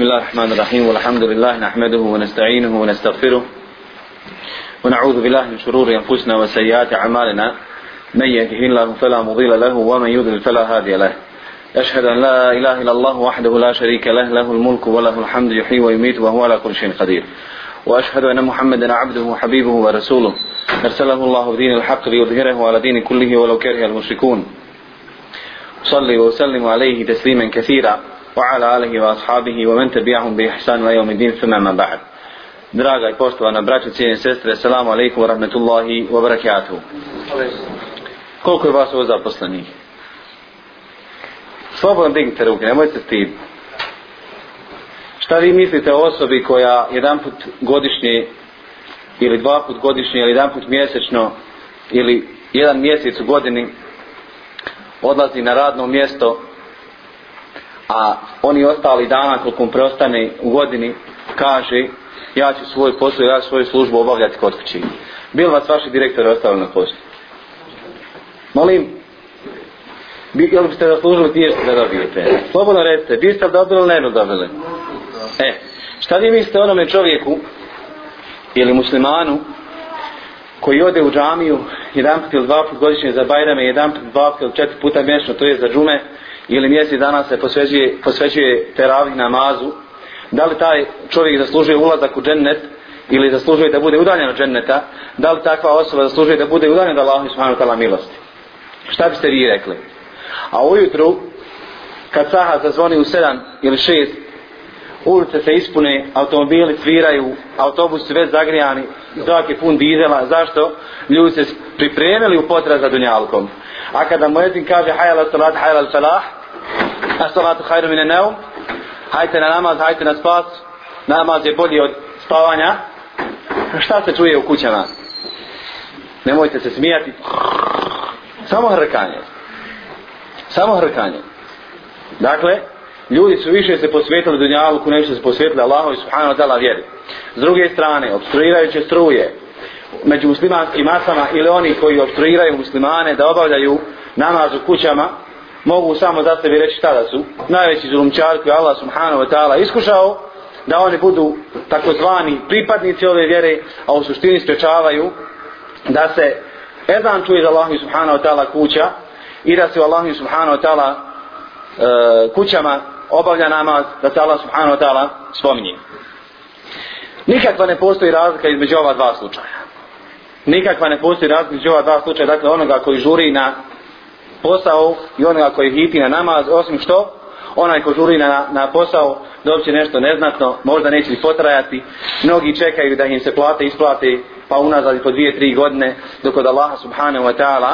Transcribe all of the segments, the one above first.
بسم الله الرحمن الرحيم والحمد لله نحمده ونستعينه ونستغفره ونعوذ بالله من شرور أنفسنا وسيئات أعمالنا من يهده الله فلا مضل له ومن يضلل فلا هادي له أشهد أن لا إله إلا الله وحده لا شريك له له الملك وله الحمد يحيي ويميت وهو على كل شيء قدير وأشهد أن محمدا عبده وحبيبه ورسوله أرسله الله دين الحق ليظهره على دين كله ولو كره المشركون صلي وسلم عليه تسليما كثيرا وعلى آله وأصحابه ومن تبعهم بإحسان ليوم الدين ثم ما بعد Draga i poštovana braće, cijene sestre, selamu alaikum wa rahmetullahi wa barakatuhu. Koliko je vas ovo zaposlenih? Slobodno dignite ruke, nemojte stiditi. Šta vi mislite o osobi koja jedan put godišnje ili dva put godišnje ili jedan put mjesečno ili jedan mjesec u godini odlazi na radno mjesto a oni ostali dana koliko mu preostane u godini kaže ja ću svoj posao, ja ću svoju službu obavljati kod kući. Bili vas vaši direktori ostali na poslu? Molim, bi, jel biste da služili gdje ste da dobijete? Slobodno recite, vi ste dobili ili ne dobili? E, šta vi mislite onome čovjeku ili muslimanu koji ode u džamiju jedan put ili dva put godišnje za bajrame, jedan put, dva put ili četiri puta mjesečno, to je za džume, ili mjesec dana se posvećuje, posvećuje teravih namazu, da li taj čovjek zaslužuje ulazak u džennet ili zaslužuje da bude udaljen od dženneta, da li takva osoba zaslužuje da bude udaljen od Allahom i Subhanu Tala milosti. Šta biste vi rekli? A ujutru, kad saha zazvoni u sedam ili šest, ulice se ispune, automobili cviraju, autobus već zagrijani, zrak je pun dizela, zašto? Ljudi se pripremili u potraz za dunjalkom. A kada Mojedin kaže hajala salat, hajala salah, As-salatu khayru min an-nawm. Hajte na namaz, hajte na spas. Namaz je bolji od spavanja. Šta se čuje u kućama? Nemojte se smijati. Samo hrkanje. Samo hrkanje. Dakle, ljudi su više se posvetili dunjaluku, nego što se posvetili Allahu i subhanahu wa ta'ala vjeri. S druge strane, obstruirajuće struje među muslimanskim masama ili oni koji obstruiraju muslimane da obavljaju namaz u kućama, mogu samo za sebi reći šta da su najveći zulumčar koji Allah subhanahu wa ta'ala iskušao da oni budu takozvani pripadnici ove vjere a u suštini sprečavaju da se ezan čuje za Allahom subhanahu wa ta'ala kuća i da se u Allahom subhanahu wa ta'ala e, kućama obavlja namaz da se Allah subhanahu wa ta'ala spominje nikakva ne postoji razlika između ova dva slučaja nikakva ne postoji razlika između ova dva slučaja dakle onoga koji žuri na posao i onoga koji hiti na namaz, osim što onaj ko žuri na, na posao dobiće nešto neznatno, možda neće li potrajati. Mnogi čekaju da im se plate isplate pa unazad po dvije, tri godine dok od Allaha subhanahu wa ta'ala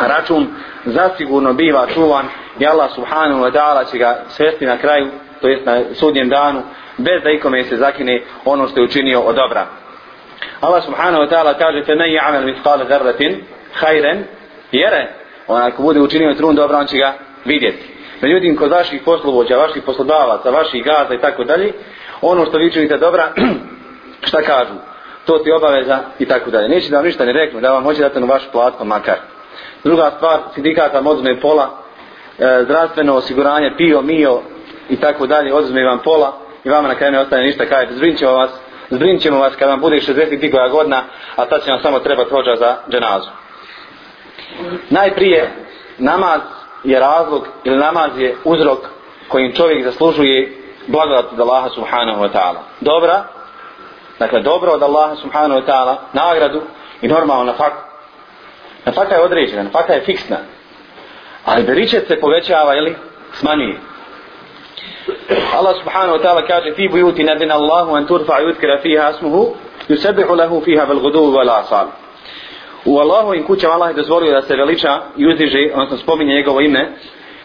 račun zasigurno biva čuvan i Allah subhanahu wa ta'ala će ga svesti na kraju, to jest na sudnjem danu, bez da ikome se zakine ono što je učinio od dobra. Allah subhanahu wa ta'ala kaže te ne ja'mel mitkale zarratin, hajren, jere, onaj ko bude učinio trun dobro, on će ga vidjeti. Međutim, kod vaših poslovođa, vaših poslodavaca, vaših gaza i tako dalje, ono što vi činite dobra, šta kažu? To ti obaveza i tako dalje. Neće da vam ništa ne reknu, da vam hoće dati na vašu platku makar. Druga stvar, sindikata vam odzme pola, e, zdravstveno osiguranje, pio, mio i tako dalje, odzme vam pola i vama na kraju ne ostane ništa kaj. Zbrin ćemo vas, zbrin ćemo vas kada vam bude 60 godina, a tad će vam samo trebati hođa za dženazu. Najprije, namaz je razlog ili namaz je uzrok kojim čovjek zaslužuje blagodat od Allaha subhanahu wa ta'ala. Dobra, dakle dobro od Allaha subhanahu wa ta'ala, nagradu i normalno na fakt. Na fakta je određena, na fakta je fiksna. Ali beričet se povećava ili smanjuje. Allah subhanahu wa ta'ala kaže fi bujuti nadina Allahu an turfa yudkira fiha asmuhu yusabihu lahu fiha bil ghudu wal asal. U Allahovim kućama Allah je dozvolio da se veliča i uzdiže, odnosno spominje njegovo ime,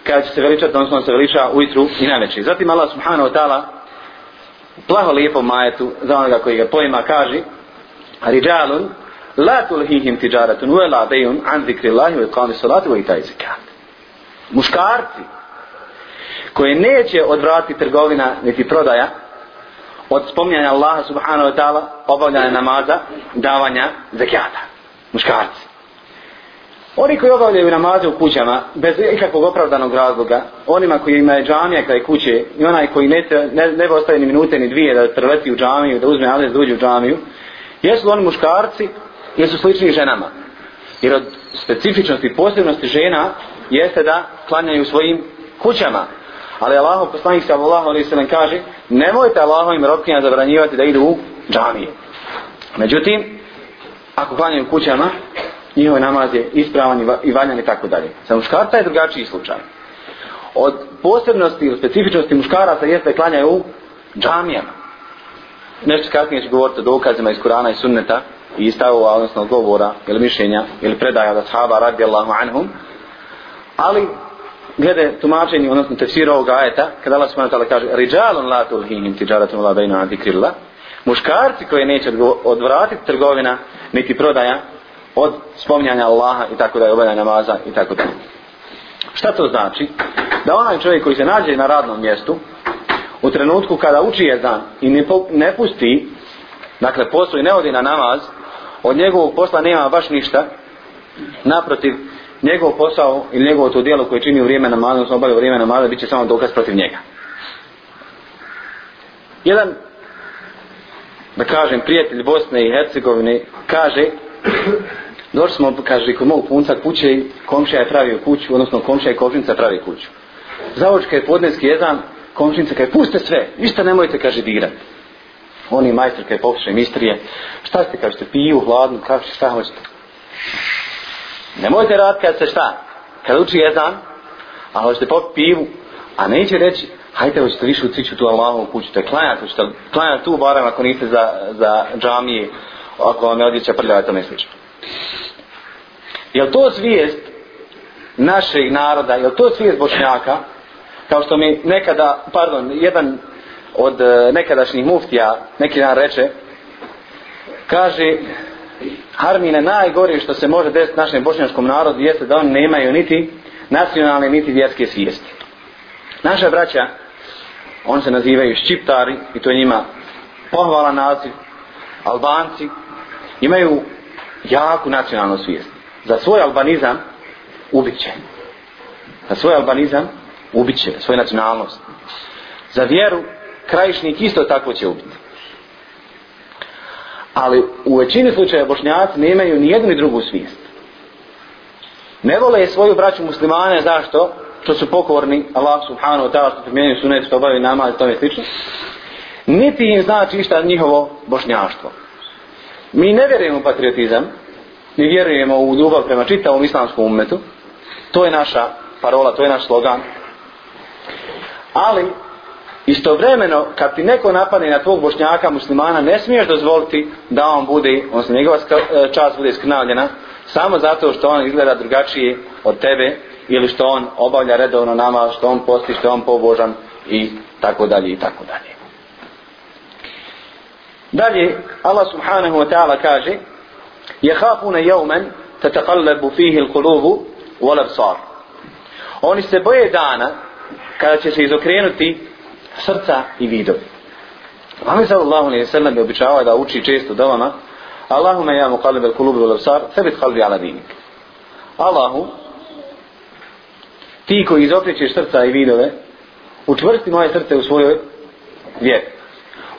kada će se veličati, odnosno se veliča ujutru i najveći. Zatim Allah subhanahu wa ta'ala, plaho lijepo majetu za onoga koji ga pojma, kaže, Rijalun, la tulhihim tijaratun, uve la bejun, an zikri Allahi, uve kani salatu, uve taj zikat. Muškarci, koje neće odvratiti trgovina, niti prodaja, od spominjanja Allaha subhanahu wa ta'ala, obavljanja namaza, davanja zekijata muškarci. Oni koji obavljaju namaze u kućama, bez ikakvog opravdanog razloga, onima koji imaju džamija kraj kuće i onaj koji ne, ne, ne bi ostavio ni minute ni dvije da trveti u džamiju, da uzme ales da uđe u džamiju, jesu li oni muškarci ili su slični ženama? Jer od specifičnosti i posebnosti žena jeste da klanjaju svojim kućama. Ali Allah, poslanik se Allah, ali se nam kaže, nemojte Allahovim robkinja zabranjivati da idu u džamije. Međutim, ako klanjaju kućama, njihove namaz je ispravan i valjan i tako dalje. Sa muškarca je drugačiji slučaj. Od posebnosti ili specifičnosti muškaraca jeste klanjaju džamijama. Nešto kasnije ću govoriti o dokazima iz Kurana i Sunneta i stavova, odnosno govora ili mišljenja ili predaja da sahaba radi Allahu anhum. Ali glede tumačenja, odnosno tefsira ovog ajeta, kada Allah subhanahu wa ta'ala kaže Rijalun la tulhihim tijaratun la bejna zikrillah muškarci koje neće odvratiti trgovina, niti prodaja, od spomnjanja Allaha i tako da je obavljanja namaza i tako da. Šta to znači? Da onaj čovjek koji se nađe na radnom mjestu, u trenutku kada uči jezan i ne, ne pusti, dakle posluj ne odi na namaz, od njegovog posla nema baš ništa, naprotiv, njegov posao ili njegovo to dijelo koje čini u vrijeme namaza, odnosno obavlja u vrijeme namaza, bit će samo dokaz protiv njega. Jedan da kažem, prijatelj Bosne i Hercegovine, kaže, došli smo, kaže, kod mogu punca kuće, komšija je pravio kuću, odnosno komšija i kovinca pravi kuću. Zavočka je podneski jedan, komšinica kaže, puste sve, ništa nemojte, kaže, dirati. Oni majstor kaže, pokušaj mistrije, šta ste, kaže, piju, hladno, kaže, šta hoćete. Nemojte rad kad se šta, kad uči jedan, a hoćete popiti pivu, a neće reći, hajde hoćete više utiču tu Allahovom kuću, to je klanjati, hoćete klanjati tu barem ako niste za, za džamije, ako vam je odjeća prljava, to ne sliče. Je to svijest našeg naroda, je to svijest Bošnjaka, kao što mi nekada, pardon, jedan od e, nekadašnjih muftija neki dan reče, kaže, Harmine, najgore što se može desiti našem bošnjačkom narodu jeste da oni nemaju niti nacionalne, niti vjerske svijesti. Naša braća, on se nazivaju Šćiptari i to njima pohvala naziv Albanci imaju jaku nacionalnu svijest za svoj albanizam ubit će za svoj albanizam ubit će svoju nacionalnost za vjeru krajišnik isto tako će ubiti ali u većini slučaja bošnjaci ne imaju ni jednu ni drugu svijest ne vole svoju braću muslimane zašto? što su pokorni Allah subhanahu wa ta'ala što primjenju sunet, što obavaju namaz i tome slično, niti im znači išta njihovo bošnjaštvo. Mi ne vjerujemo u patriotizam, mi vjerujemo u ljubav prema čitavom islamskom umetu, to je naša parola, to je naš slogan, ali istovremeno kad ti neko napadne na tvog bošnjaka muslimana, ne smiješ dozvoliti da on bude, odnosno njegova e, čast bude skrnavljena, samo zato što on izgleda drugačije od tebe ili što on obavlja redovno nama, što on posti, što on pobožan i tako dalje i tako dalje. Dalje, Allah subhanahu wa ta'ala kaže je hafuna jevmen te teqallebu fihi l'kulubu u alabsar. Oni se boje dana kada će se izokrenuti srca i vidovi. Ami sallallahu alaihi sallam je običavao da uči često dovama Allahuma ja muqallib al-kulubi wal-absar, thabit qalbi ala dinik. Allahu, ti koji izokrećeš srca i vidove, utvrsti moje srce u svojoj vjeri.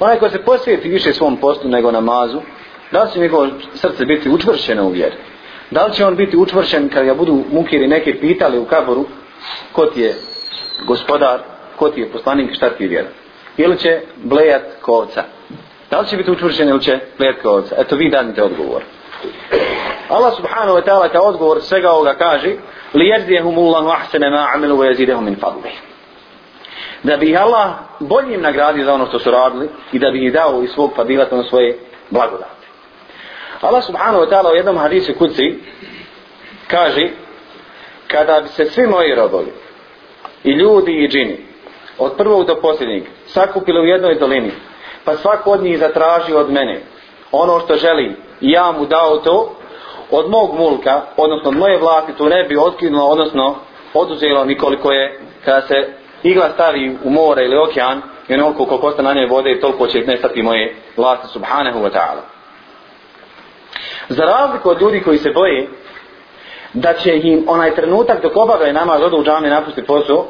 Onaj ko se posvijeti više svom postu nego namazu, da li će njegovo srce biti utvršeno u vjeri? Da li će on biti utvršen kad ga budu mukiri neke pitali u kaboru ko ti je gospodar, ko ti je poslanik, šta ti je vjera? Ili će blejat kovca? Da li će biti učvršen ili će blejat kovca? Eto vi danite odgovor. Allah subhanahu wa ta'ala kao odgovor svega ovoga kaže لِيَجْزِيَهُمُ اللَّهُ أَحْسَنَ مَا عَمِلُوا وَيَزِيدَهُمْ مِنْ فَضْلِهِ da bi Allah bolji im nagradio za ono što su radili i da bi ih dao iz svog fadilata na svoje blagodate. Allah subhanahu wa ta'ala u jednom hadisu kuci kaže kada bi se svi moji robovi i ljudi i džini od prvog do posljednjeg sakupili u jednoj dolini pa svako od njih zatražio od mene ono što želi i ja mu dao to od mog mulka, odnosno od moje vlasti, to ne bi otkinulo, odnosno oduzelo nikoliko je, kada se igla stavi u more ili okean, i ono koliko kosta na njoj vode, toliko će nestati moje vlasti, subhanahu wa ta'ala. Za razliku od ljudi koji se boje, da će im onaj trenutak dok obave nama zodu u džami napusti posu,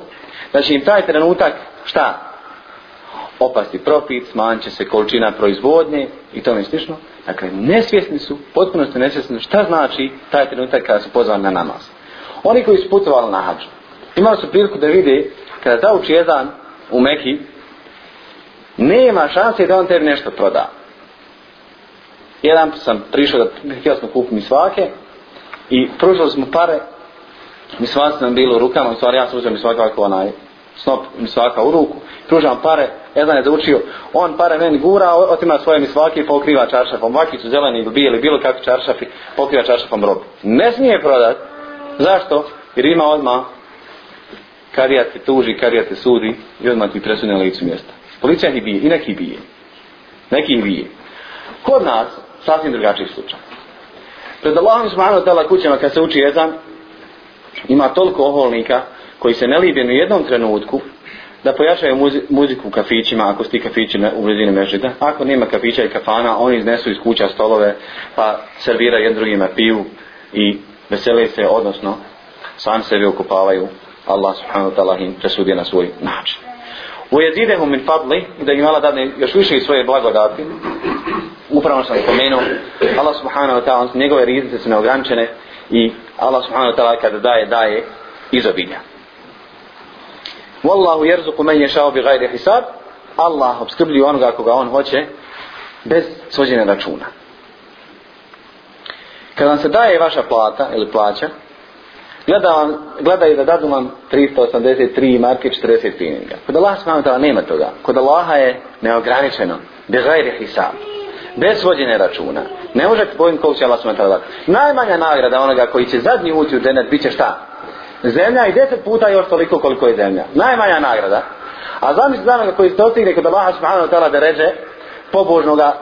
da će im taj trenutak, šta? Opasti profit, smanće se količina proizvodnje i to mi slično. Dakle, nesvjesni su, potpuno su nesvjesni šta znači taj trenutak kada su pozvani na namaz. Oni koji su putovali na hađu, imali su priliku da vide kada zauči jedan u Meki, nema šanse da on tebi nešto proda. Jedan sam prišao da htio smo kupiti mi svake i pružili smo pare, mi svaki nam bilo u rukama, u stvari ja sam uzio mi svakako ovaj onaj snop, mi svaka u ruku, pružavam pare, Ezan je zaučio, on para meni gura, otima svoje misvake i pokriva čaršafom. Vakicu, zeleni ili bijeli, bilo kakvi čaršafi, pokriva čaršafom robu. Ne smije prodat. Zašto? Jer ima odma karija te tuži, karija te sudi i odmah ti presunje na licu mjesta. Policija ih bije i neki bije. Neki ih bije. Kod nas, sasvim drugačiji slučaj. Pred Allahom smanu tela kućama kad se uči jezan, ima toliko oholnika koji se ne libe u jednom trenutku da pojačaju muzi, muziku u kafićima, ako su ti kafići na, u blizini mežida. Ako nema kafića i kafana, oni iznesu iz kuća stolove, pa serviraju jedan drugima piju i vesele se, odnosno, sam sebi okupavaju. Allah subhanahu ta'ala im presudi na svoj način. U jezidehu min fadli, da im Allah dadne još više i svoje blagodati, upravo sam spomenuo, Allah subhanahu ta'ala, njegove riznice su neograničene i Allah subhanahu ta'ala kada daje, daje izobilja. Wallahu yerzuqu man yasha'u bi ghayri hisab. Allah obskrbljuje onoga koga on hoće bez svođenja računa. Kada vam se daje vaša plata ili plaća, gleda vam, gledaju da dadu vam 383 marke 40 pininga. Kod Allah s.w.t. nema toga. Kod Allaha je neograničeno. Bez gajri hisab. Bez svođene računa. Ne možete pojim koliko će Allah s.w.t. dati. Najmanja nagrada onoga koji će zadnji ući u džennet bit će šta? Zemlja i deset puta još toliko koliko je zemlja. Najmanja nagrada. A zamislite za onoga koji se dostigne kod Allaha subhanahu wa ta'ala da reže pobožnoga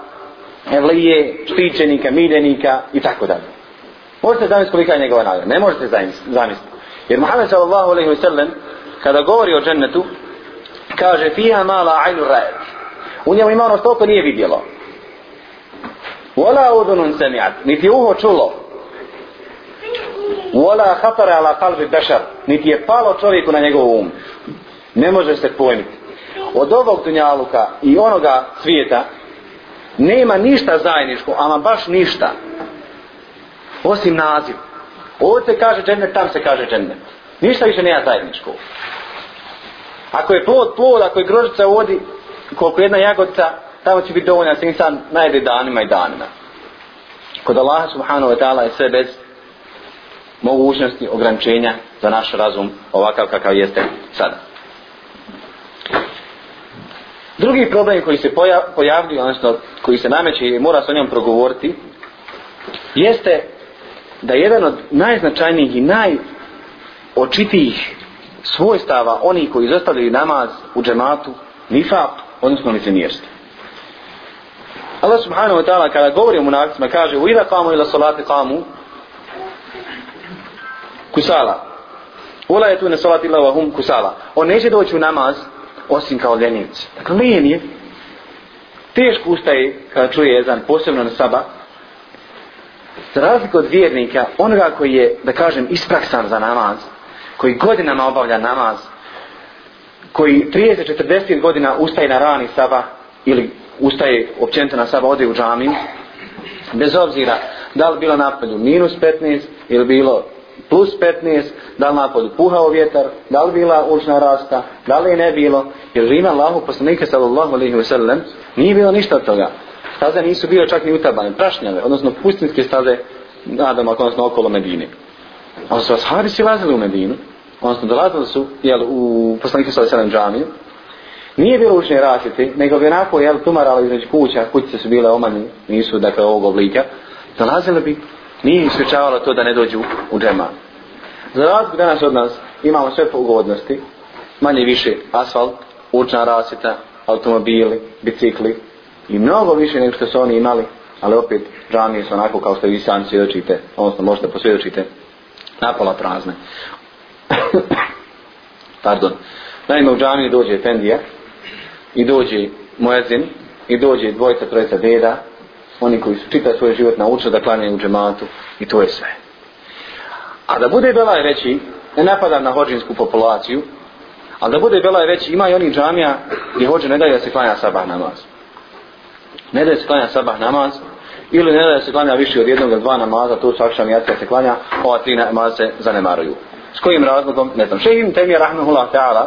evlije, štićenika, miljenika i tako dalje. Možete zamisliti kolika je njegova nagrada? Ne možete zamisliti. Jer Muhammed sallallahu alaihi wa sallam kada govori o džennetu kaže fiha mala ajnu rajet u njemu ima ono što nije vidjelo. Vola udunun semijat, niti uho čulo, Wala khatara ala qalbi bashar. Niti je palo čovjeku na njegov um. Ne može se pojmiti. Od ovog dunjaluka i onoga svijeta nema ništa zajedničko, ama baš ništa. Osim naziv. Ovo se kaže džennet, tam se kaže džennet. Ništa više nema zajedničko. Ako je plod plod, ako je grožica u vodi, koliko jedna jagodica, tamo će biti dovoljna sin san najde danima i danima. Kod Allaha subhanahu wa ta'ala je sve bez mogućnosti ograničenja za naš razum ovakav kakav jeste sada. Drugi problem koji se poja pojavljuje, odnosno koji se nameće i mora sa njom progovoriti, jeste da jedan od najznačajnijih i najočitijih svojstava oni koji zostavljaju namaz u džematu, nifap, odnosno licenijerstvo. Allah subhanahu wa ta'ala kada govori o munacima kaže u ila kamu ila solati kamu kusala. Ula je tu ne salati illa wahum kusala. On neće doći u namaz osim kao ljenivci. Dakle, ljen je. Teško ustaje kada čuje jezan, posebno na saba. Za razliku od vjernika, onoga koji je, da kažem, ispraksan za namaz, koji godinama obavlja namaz, koji 30-40 godina ustaje na rani saba ili ustaje općenito na saba, ode u džamiju, bez obzira da li bilo napolju minus 15 ili bilo plus 15, da li napolju puhao vjetar, da li bila ulična rasta, da li ne bilo, jer ima Allahu poslanika sallallahu alaihi wa sallam, nije bilo ništa od toga. Staze nisu bile čak ni utabane, prašnjave, odnosno pustinske staze, nadamo, odnosno okolo Medine. Ono su ashabi silazili u Medinu, odnosno dolazili su jel, u poslanika sallallahu alaihi wa sallam džamiju, Nije bilo učne rasiti, nego bi onako jel, tumarali između kuća, kućice su bile omanje, nisu dakle ovog oblika. Dolazili bi, nije isključavalo to da ne dođu u džema. Za razliku danas od nas imamo sve pogodnosti, manje više asfalt, učna rasvita, automobili, bicikli i mnogo više nego što su oni imali, ali opet džamije su onako kao što vi sami svjedočite, odnosno možete posvjedočite, napola prazne. Pardon. Naime, u džamiju dođe Fendija i dođe Moezin i dođe dvojca trojca deda oni koji su čita svoj život nauče da klanjaju u džematu i to je sve. A da bude bela je veći, ne napada na hođinsku populaciju, ali da bude bela je veći, ima i onih džamija gdje hođe ne daje da se klanja sabah namaz. Ne daje se klanja sabah namaz, ili ne daje se klanja više od jednog ili dva namaza, to su akšam i se klanja, ova tri namaze se zanemaruju. S kojim razlogom, ne znam. Šehim temija rahmehullah ta'ala,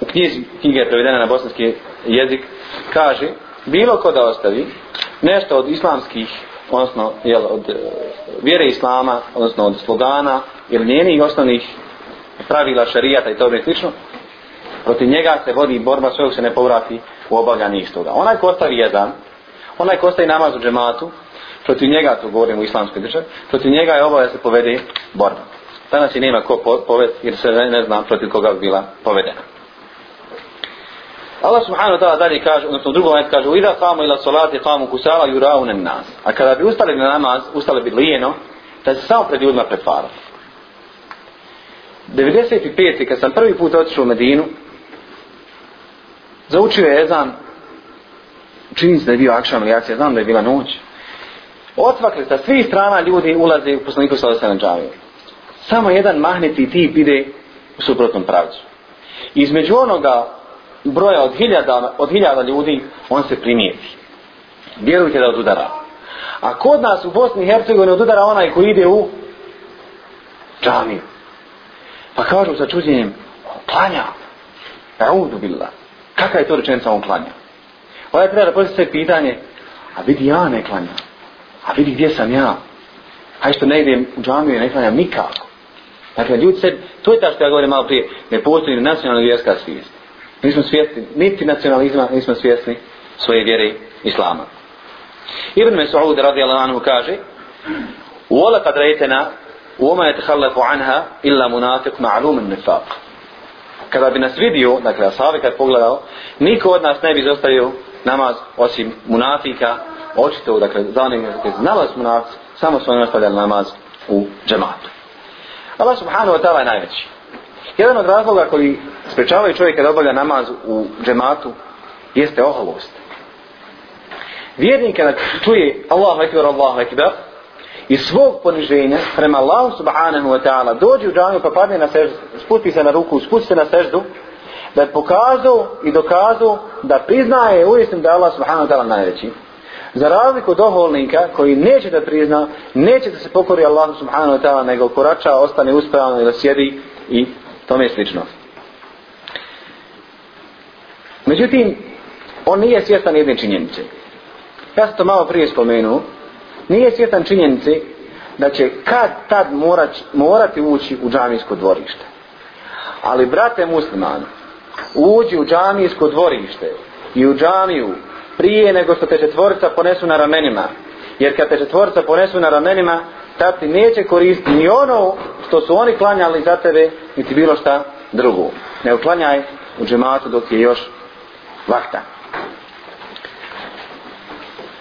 u knjizi, knjige je prevedena na bosanski jezik, kaže bilo ko da ostavi nešto od islamskih, odnosno jel, od eh, vjere islama, odnosno od slogana ili njenih osnovnih pravila šarijata i tome slično, protiv njega se vodi borba sve se ne povrati u obavljanje istoga. Onaj ko ostavi jedan, onaj ko ostavi namaz u džematu, protiv njega, to govorim u islamskoj državi, protiv njega je obavlja se povede borba. Danas i nema ko povesti jer se ne zna protiv koga bi bila povedena. Allah subhanahu wa ta'ala dalje kaže, odnosno drugo ajet kaže: "Ida qamu ila salati qamu kusala yurauna an-nas." A kada bi ustali na namaz, ustali bi lijeno, da se samo pred ljudima pretvara. 95. kad sam prvi put otišao u Medinu, zaučio je ezan, čini se da je bio akšan, ali ja se znam da je bila noć, otvakli sa svih strana ljudi ulaze u poslaniku sa Lesana Džavije. Samo jedan mahneti tip ide u suprotnom pravcu. Između onoga broja od hiljada, od hiljada ljudi, on se primijeti. Vjerujte da odudara. A kod nas u Bosni i Hercegovini odudara onaj koji ide u džamiju. Pa kažu sa čuđenjem, on klanja. Raudu bila. Kaka je to rečenica on klanja? Ovaj treba da postoje sve pitanje, a vidi ja ne klanja. A vidi gdje sam ja. Aj što ne idem u džamiju i ne klanjam nikako. Dakle, ljudi se, to je ta što ja govorim malo prije, ne postoji nacionalna vjerska svijest. Nismo svjesni, niti nacionalizma, nismo svjesni svoje vjere islama. Ibn Mesud radijallahu anhu kaže: "Wala kad ra'aytana wa ma yatakhallafu anha illa munafiq ma'lum an-nifaq." Kada bi nas vidio, dakle ashabi kad pogledao, niko od nas ne bi zostavio namaz osim munafika, očito, dakle, za onim koji znala su munafic, samo su oni ostavljali namaz u džematu. Allah subhanahu wa ta'ala je najveći. Jedan od razloga koji sprečavaju čovjeka da obavlja namaz u džematu jeste oholost. Vjernik kada čuje Allahu ekber, Allahu ekber, iz svog poniženja prema Allahu subhanahu wa ta'ala dođe u džanju pa padne na seždu, spusti se na ruku, spusti se na seždu, da je pokazao i dokazao da priznaje u istinu da je Allah subhanahu wa ta'ala najveći. Za razliku od oholnika koji neće da prizna, neće da se pokori Allahu subhanahu wa ta'ala, nego korača, ostane uspravno ili sjedi i tome slično. Međutim, on nije svjestan jedne činjenice. Ja sam to malo prije spomenuo. Nije svjestan činjenice da će kad tad morać, morati ući u džamijsko dvorište. Ali, brate musliman, uđi u džamijsko dvorište i u džamiju prije nego što te četvorca ponesu na ramenima. Jer kad te četvorca ponesu na ramenima, tati neće koristiti ni ono što su oni klanjali za tebe, niti bilo šta drugo. Ne uklanjaj u džematu dok je još vakta.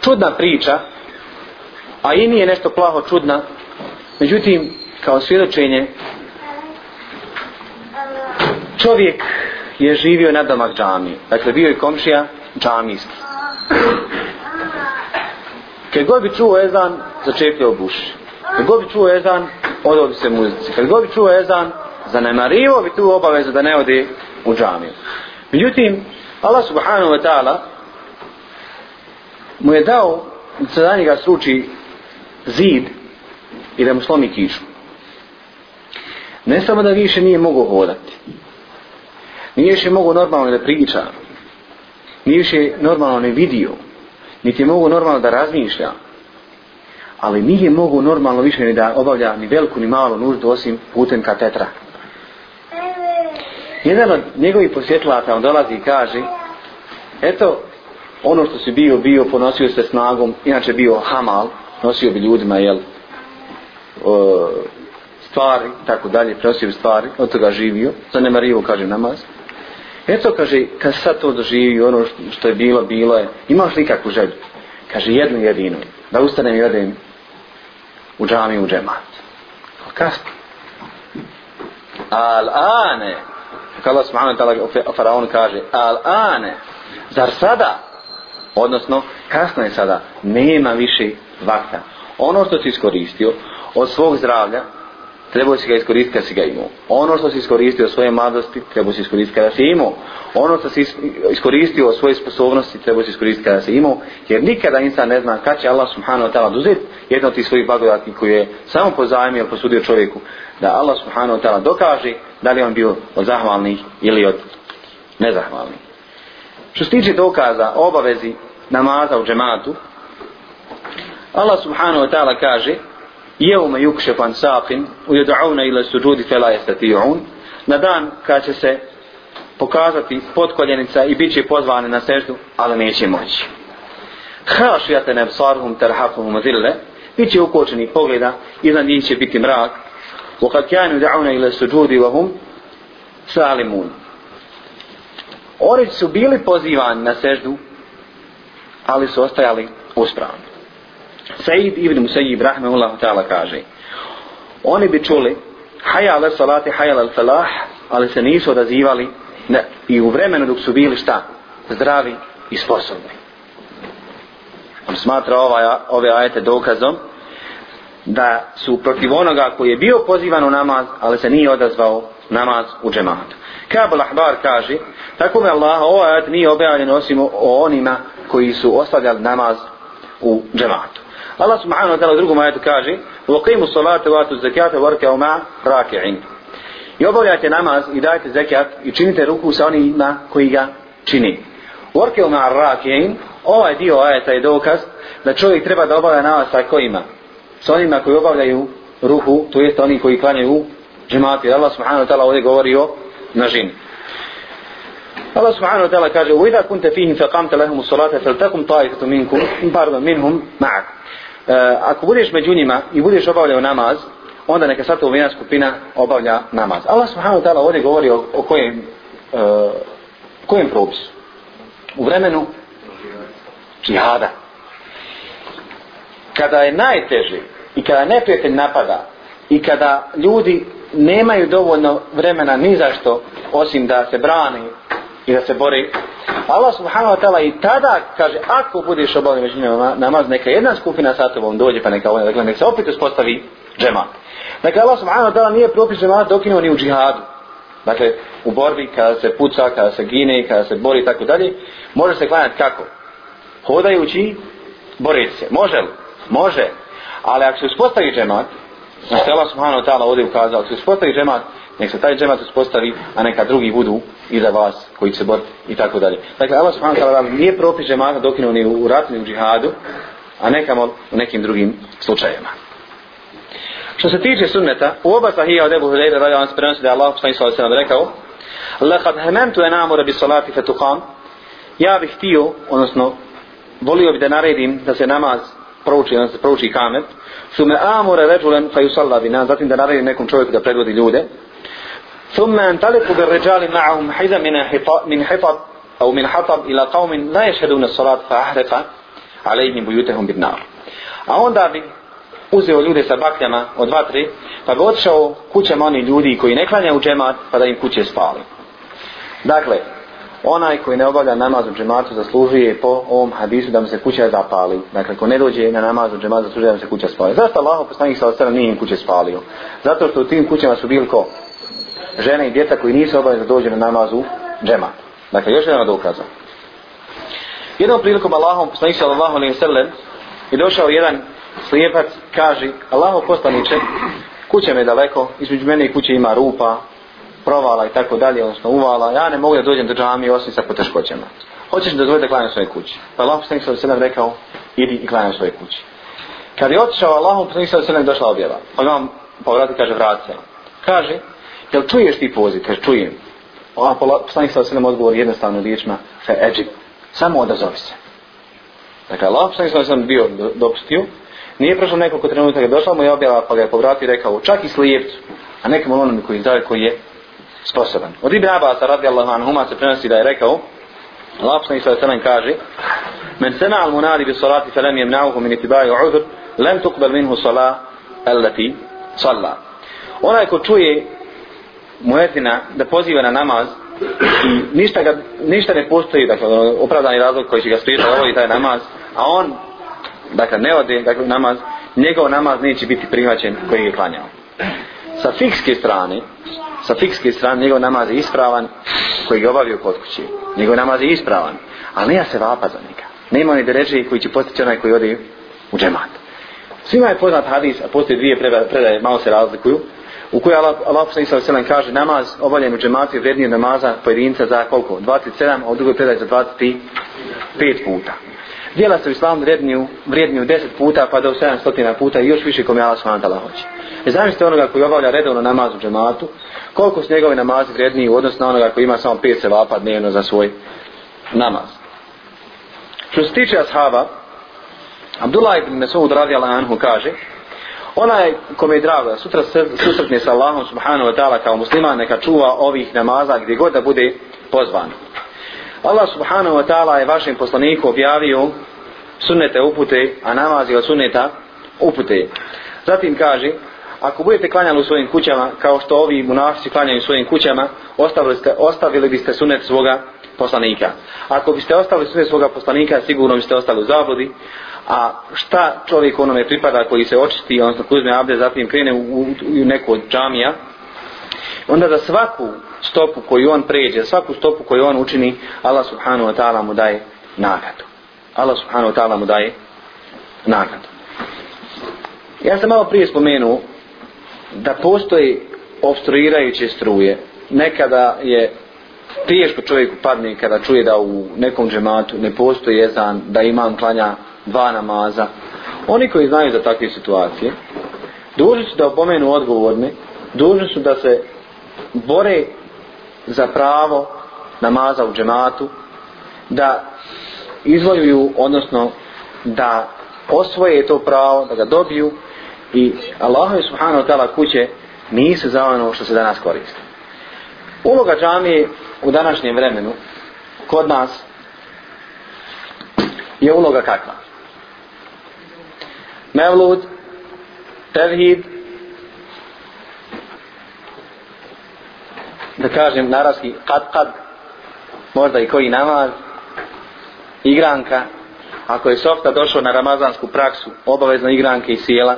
Čudna priča, a i nije nešto plaho čudna, međutim, kao svjedočenje, čovjek je živio na domak džami, dakle bio je komšija džamijski. Kaj god bi čuo ezan, začepljao buši. Kad god bi čuo ezan, odao bi se muzici. Kad god bi čuo ezan, zanemarivo bi tu obavezu da ne odi u džamiju. Međutim, Allah subhanahu wa ta'ala mu je dao da se za njega sruči zid i da mu slomi kišu. Ne samo da više nije mogo hodati. Nije više mogo normalno da priča. Nije više normalno ne vidio. Niti je mogo normalno da razmišljao ali nije mogu normalno više ni da obavlja ni veliku ni malu nuždu osim putem katetra. Jedan od njegovih posjetilaca on dolazi i kaže eto ono što si bio, bio, ponosio se snagom, inače bio hamal, nosio bi ljudima, jel, e, stvari, tako dalje, prenosio bi stvari, od toga živio, zanemarivo, kaže, namaz. Eto, kaže, kad sad to doživio, ono što, što je bilo, bilo je, imaš li kakvu želju? Kaže, jednu jedinu, da ustanem i odem u džami u džemat. Ali kasno. Al ane, kako Allah subhanahu wa ta'ala o faraonu kaže, al ane, zar sada, odnosno kasno je sada, nema više vakta. Ono što ti iskoristio od svog zdravlja, trebao si ga iskoristiti kada si ga imao. Ono što si iskoristio od svoje mladosti, trebao si iskoristiti kada si imao. Ono što si iskoristio od svoje sposobnosti, trebao si iskoristiti kada si imao. Jer nikada insan ne zna kada će Allah subhanahu wa ta'ala duzet jedno od tih svojih blagodati koje je samo pozajmio, posudio čovjeku. Da Allah subhanahu wa ta'ala dokaže da li on bio od zahvalnih ili od nezahvalnih. Što se tiče dokaza obavezi namaza u džematu, Allah subhanahu wa ta'ala kaže jeume yukšefan sakin ujedauna ila suđudi felajestati on na dan kad će se pokazati podkoljenica i bit će pozvane na seždu, ali neće moći. Hraš ja te ne psarhum ter hafum zille, bit će ukočeni pogleda, iznad njih će biti mrak, u kak jajnu da'una ila suđudi vahum salimun. Oreć su bili pozivani na seždu, ali su ostajali uspravni. Said ibn Musayyib rahmehullahu ta'ala kaže oni bi čuli haja ala salati haja ala salah ali se nisu odazivali ne, i u vremenu dok su bili šta zdravi i sposobni on smatra ovaj, ove ajete dokazom da su protiv onoga koji je bio pozivan u namaz ali se nije odazvao namaz u džematu Kabul Ahbar kaže tako mi Allah ovaj ajet nije objavljen osim o onima koji su ostavljali namaz u džematu Allah subhanahu wa ta'ala u drugom ajatu kaže وَقِيمُ صَلَاتِ وَاتُ زَكَاتَ وَرْكَوْ مَا رَاكِعِنْ I obavljajte namaz i dajte zekat i činite ruku sa onima koji ga čini. وَرْكَوْ مَا رَاكِعِنْ Ovaj dio ajata je dokaz da čovjek treba da obavlja namaz sa kojima? Sa onima koji obavljaju ruhu, to jeste oni koji klanjaju džemati. Allah subhanahu wa ta'ala ovdje govori o nažini. Allah subhanahu wa ta'ala kaže: "Wa idha kunta fihim faqamta lahum as-salata faltaqum ta'ifatun minkum, barda minhum ma'ak." E, ako budeš među njima i budeš obavljao namaz, onda neka sad ovina skupina obavlja namaz. Allah subhanahu ta'ala ovdje govori o, o kojem, uh, kojem propisu. U vremenu džihada. Kada je najteži i kada neprijatelj napada i kada ljudi nemaju dovoljno vremena ni za što osim da se brane i da se bori. Allah subhanahu wa ta'ala i tada kaže ako budeš obavljen među njima namaz, neka jedna skupina sa tobom dođe pa neka ovaj, dakle, neka se opet uspostavi džemat. Dakle, Allah subhanahu wa ta'ala nije propis džemat dok ni u džihadu. Dakle, u borbi kada se puca, kada se gine, kada se bori i tako dalje, može se klanjati kako? Hodajući, boriti se. Može li? Može. Ali ako se uspostavi džemat, na znači što Allah subhanahu wa ta'ala ovdje ukazao, ako se uspostavi džemat, Nek se taj džemat uspostavi, a neka drugi budu iza vas koji će boriti i tako dalje. Dakle, Allah subhanahu ta'ala vam nije propis džemata dokinu ni u ratu ni u džihadu, a nekamo u nekim drugim slučajima. Što se tiče sunneta, u oba sahija od Ebu Hureyre radi vam se prenosi da je Allah subhanahu ta'ala rekao Lekad hememtu enamu rabi salati fetuham Ja bih htio, odnosno volio bih da naredim da se namaz prouči, da se prouči kamet, su me amure ređulen fa yusalla bina, zatim da naredim nekom čovjeku da predvodi ljude, ثم ينطلق بالرجال معهم حذا من حطب من حطب او من حطب الى قوم لا يشهدون الصلاه فاحرق عليهم بيوتهم بالنار a onda bi uzeo ljude sa bakljama od dva tri pa bi otišao kućama oni ljudi koji ne klanjaju džemat pa da im kuće spali dakle onaj koji ne obavlja namaz u džematu zaslužuje po ovom hadisu da mu se kuća zapali. Dakle, ko ne dođe na namaz u džematu zaslužuje da mu se kuća spali. Zašto Allah poslanih sa osram nije im kuće spalio? Zato što u tim kućama su bili ko? žene i djeca koji nisu obavili da dođe na namaz u džema. Dakle, još jedan dokaz. Jednom prilikom Allahom, poslanih se Allahom ne srlem, je došao jedan slijepac, kaže, Allaho poslaniče, kuće me je daleko, između mene i kuće ima rupa, provala i tako dalje, odnosno uvala, ja ne mogu da dođem do džami osim sa poteškoćama. Hoćeš da dozvojiti da klanjam svoje kuće. Pa Allah poslanih sallam sallam rekao, idi i klanjam svoje kuće. Kad je otišao, Allah poslanih sallam sallam došla objava. Od vam povrati, kaže, vrati se. Kaže, jel čuješ ti poziv? Kaže, čujem. A poslanik sa osvijem odgovor jednostavno riječima, kaže, eđi, samo odazovi se. Dakle, Allah poslanik sa osvijem bio dopustio, nije prošlo nekoliko trenutaka, došla mu je objava, pa ga je povratio i rekao, čak i slijepcu, a nekom onom koji, zdravi, koji je sposoban. Od Ibn Abbas, radi Allah, anhuma, se prenosi da je rekao, Allah poslanik sa osvijem kaže, men sena al munadi bi salati felem je mnauhu min itibaju uzr, lem tukbel minhu salah, allati salla. Onaj ko čuje muetina da poziva na namaz i ništa, ga, ništa ne postoji, dakle, ono, opravdani razlog koji će ga spriječati ovo i taj namaz, a on, dakle, ne ode, dakle, namaz, njegov namaz neće biti prihvaćen koji je klanjao. Sa fikske strane, sa fikske strane, njegov namaz je ispravan koji ga obavio kod kući. Njegov namaz je ispravan, ali nema se vapa za njega. Nema ni dereže koji će postići onaj koji ode u džemat. Svima je poznat hadis, a postoje dvije predaje, malo se razlikuju, u kojoj Allah poslanih s.a.v. kaže namaz obavljen u džematu je vrednije namaza pojedinca za koliko? 27, a u drugoj predaj za 25 puta. Dijela se u islamu vrednju, vrednju 10 puta pa do 700 puta i još više kom je Allah s.a.v. hoće. Ne zamislite onoga koji obavlja redovno namaz u džematu, koliko su njegove namaze vredniji u odnosu na onoga koji ima samo 5 sevapa dnevno za svoj namaz. Što se tiče ashaba, Abdullah ibn Mesud radijal Anhu kaže, onaj kom je drago da sutra se susretne sa Allahom subhanahu wa ta'ala kao musliman neka čuva ovih namaza gdje god da bude pozvan. Allah subhanahu wa ta'ala je vašem poslaniku objavio sunnete upute, a namaz je od sunneta upute. Zatim kaže, ako budete klanjali u svojim kućama, kao što ovi munafici klanjaju u svojim kućama, ostavili, ste, ostavili biste sunnet svoga poslanika. Ako biste ostali sve svoga poslanika, sigurno biste ostali u zabludi a šta čovjek onome pripada koji se očisti, odnosno kuzme abde, zatim krene u, u, u neku od džamija, onda za svaku stopu koju on pređe, svaku stopu koju on učini, Allah subhanahu wa ta'ala mu daje nagradu. Allah subhanahu wa ta'ala mu daje nagradu. Ja sam malo prije spomenuo da postoji obstruirajuće struje. Nekada je teško čovjeku padne kada čuje da u nekom džematu ne postoji jezan, da imam klanja dva namaza. Oni koji znaju za takve situacije, dužni su da opomenu odgovorne, dužni su da se bore za pravo namaza u džematu, da izvojuju, odnosno da osvoje to pravo, da ga dobiju i Allahu subhanahu wa ta'ala kuće nisu za ono što se danas koriste. Uloga džamije u današnjem vremenu kod nas je uloga kakva? Mevlud, Tevhid, da kažem naravski kad kad, možda i koji namaz, igranka, ako je softa došao na ramazansku praksu, obavezno igranke i sjela,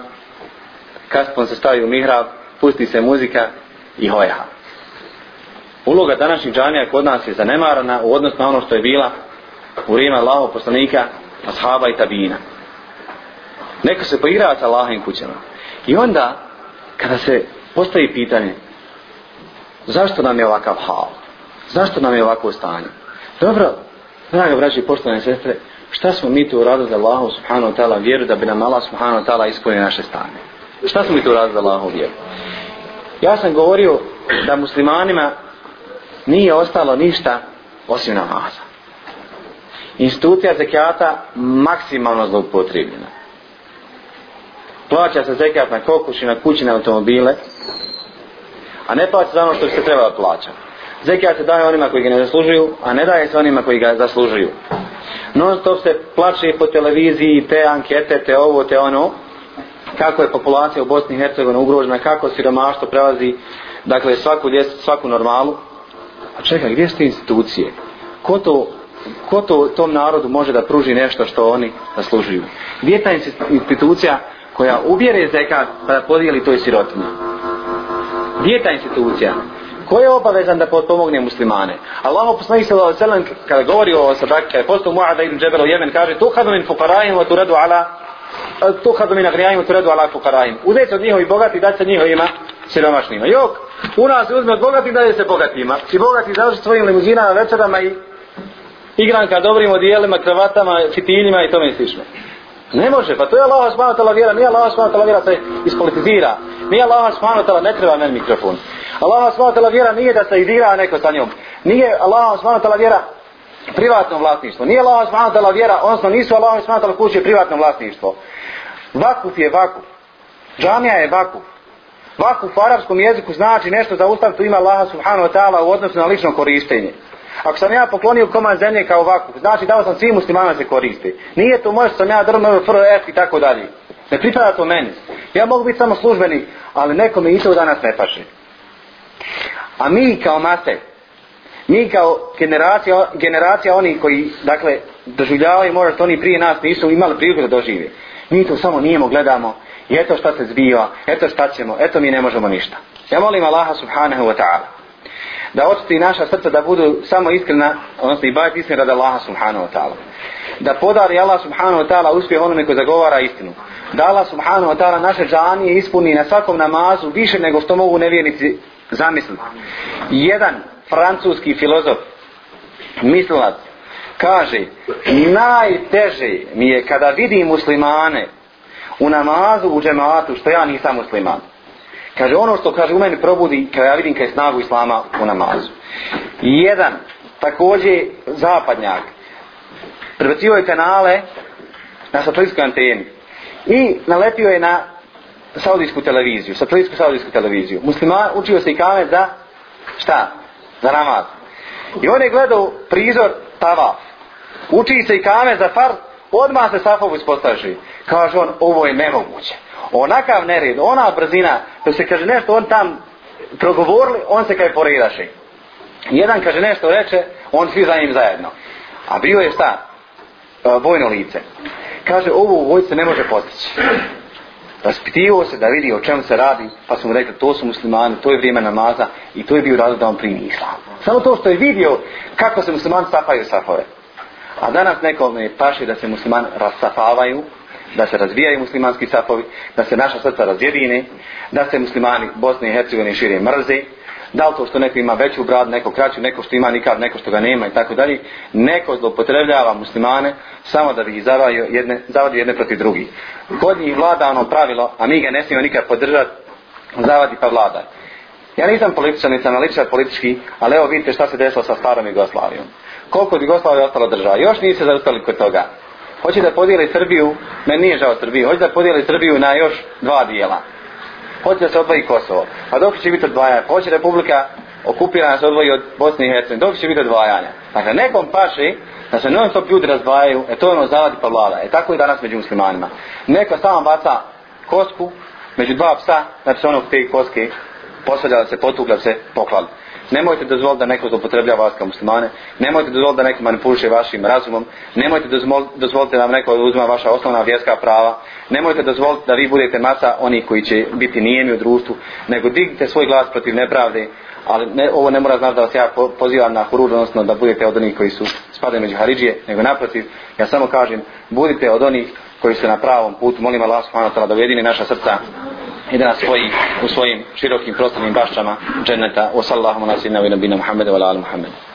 kaspon se stavi u mihrab, pusti se muzika i hojha. Uloga današnjih džanija kod nas je zanemarana u odnosu na ono što je bila u vrijeme Allahov poslanika, ashaba i tabina. Neko se poigrava sa Allahovim kućama. I onda, kada se postavi pitanje, zašto nam je ovakav hal? Zašto nam je ovako stanje? Dobro, draga braći i poštovane sestre, šta smo mi tu uradili za Allahu subhanahu wa ta'ala vjeru da bi nam Allah subhanahu wa ta'ala ispunio naše stanje? Šta smo mi tu uradili za Allahu vjeru? Ja sam govorio da muslimanima nije ostalo ništa osim namaza. Institucija zekijata maksimalno zloupotrebljena plaća se zekat na kokuši, na kući, na automobile, a ne plaća za ono što se treba plaća. Zekat se daje onima koji ga ne zaslužuju, a ne daje se onima koji ga zaslužuju. Non stop se plaće po televiziji te ankete, te ovo, te ono, kako je populacija u Bosni i Hercegovini ugrožena, kako siromaštvo prelazi, dakle, svaku, ljest, svaku normalu. A čekaj, gdje su institucije? Ko to ko to tom narodu može da pruži nešto što oni zaslužuju? Gdje je ta institucija koja ubjere zekat pa da podijeli toj sirotinji. Gdje je ta institucija? Ko je obavezan da potpomogne muslimane? Allah poslani se Allah selam kada govori o sadak, kada je postao Mu'ada ibn Džeber u Jemen, kaže tu hadu min fukarajim, tu radu ala e, tu hadu min agrijajim, tu radu ala fukarajim. Uzeti od njihovi bogati, da se njihovima siromašnima. Jok, u nas uzme od bogati, da se bogatima. I bogati završi svojim limuzinama, večerama i igranka, dobrim odijelima, kravatama, fitiljima i tome i slično. Ne može, pa to je Allah subhanahu wa ta'ala vjera, nije Allah subhanahu wa ta'ala vjera se ispolitizira. Nije Allah subhanahu wa ta'ala ne treba meni mikrofon. Allah subhanahu wa ta'ala vjera nije da se idira neko sa njom. Nije Allah subhanahu wa ta'ala vjera privatno vlasništvo. Nije Allah subhanahu wa ta'ala vjera, odnosno nisu Allah subhanahu wa ta'ala kuće privatno vlasništvo. Vakuf je vakuf. Džamija je vakuf. Vakuf u arapskom jeziku znači nešto za ustav tu ima Allah subhanahu wa ta'ala u odnosu na lično koristenje. Ako sam ja poklonio komad zemlje kao ovakvu, znači dao sam svim muslimanima se koristi. Nije to moje što sam ja drno FRF i tako dalje. Ne pripada to meni. Ja mogu biti samo službeni, ali nekome i to danas ne paše. A mi kao mase, mi kao generacija, generacija oni koji, dakle, doživljavaju možda što oni prije nas nisu imali priliku da dožive. Mi to samo nijemo, gledamo i eto šta se zbiva, eto šta ćemo, eto mi ne možemo ništa. Ja molim Allaha subhanahu wa ta'ala da očisti naša srca da budu samo iskrena, odnosno i bajati iskrena da Allaha subhanahu wa ta'ala. Da podari Allah subhanahu wa ta'ala uspjeh onome koji zagovara istinu. Da Allah subhanahu wa ta'ala naše džanije ispuni na svakom namazu više nego što mogu nevjernici zamisliti. Jedan francuski filozof, mislilac, kaže najteže mi je kada vidim muslimane u namazu u džematu što ja nisam musliman. Kaže ono što kaže u meni probudi kada ja vidim kada je snagu islama u namazu. Jedan, također zapadnjak, prebacio je kanale na satelitskoj anteni i naletio je na saudijsku televiziju, satelitsku saudijsku televiziju. Muslima učio se i kame za šta? Za namaz. I on je gledao prizor tavaf. Uči se i kame za far, odmah se safov uspostaži. Kaže on, ovo je nemoguće onakav nered, ona brzina, da se kaže nešto, on tam progovorili, on se kaj poredaše. Jedan kaže nešto reče, on svi za njim zajedno. A bio je šta? E, vojno lice. Kaže, ovo u vojce ne može postići. Raspitivo se da vidi o čemu se radi, pa smo rekli, to su muslimani, to je vrijeme namaza i to je bio razlog da on primi islam. Samo to što je vidio kako se muslimani safaju safove. A danas nekome paše da se muslimani rasafavaju, da se razvijaju muslimanski safovi, da se naša srca razjedine, da se muslimani Bosne i Hercegovine šire mrze, da li to što neko ima veću bradu, neko kraću, neko što ima nikad, neko što ga nema i tako dalje, neko zlopotrebljava muslimane samo da bi ih zavadio jedne, zavadio jedne protiv drugi. Kod njih vlada ono pravilo, a mi ga ne smijemo nikad podržati, zavadi pa vlada. Ja nisam političan, nisam analitičar politički, ali evo vidite šta se desilo sa starom Jugoslavijom. Koliko Jugoslavije ostala država? Još nije se zaustali kod toga hoće da podijeli Srbiju, meni nije žao Srbiju, hoće da podijeli Srbiju na još dva dijela. Hoće da se odvoji Kosovo. Pa dok će biti odvajanje? Pa hoće Republika okupirana se odvoji od Bosne i Hercegovine. Dok će biti odvajanje? Dakle, nekom paši da se non stop ljudi razdvajaju, e to je ono zavadi pa vlada. E tako i danas među muslimanima. Neko samo baca kosku među dva psa, da bi znači se ono te koske posvađa da se potugla, da se poklali. Nemojte dozvoliti da neko zlopotrebljava vas kao muslimane. Nemojte dozvoliti da neko manipuliše vašim razumom. Nemojte dozvoliti da vam neko uzima vaša osnovna vjerska prava. Nemojte dozvoliti da vi budete masa onih koji će biti nijemi u društvu. Nego dignite svoj glas protiv nepravde. Ali ne, ovo ne mora znači da vas ja pozivam na hurud, odnosno da budete od onih koji su spadaju među Haridžije. Nego naprotiv, ja samo kažem, budite od onih koji se na pravom putu, molim Allah subhanahu wa ta'ala da ujedini naša srca i da nas svoji u svojim širokim prostornim baščama dženneta. Wa sallahu ala sinna wa nabina Muhammeda wa ala ala Muhammeda.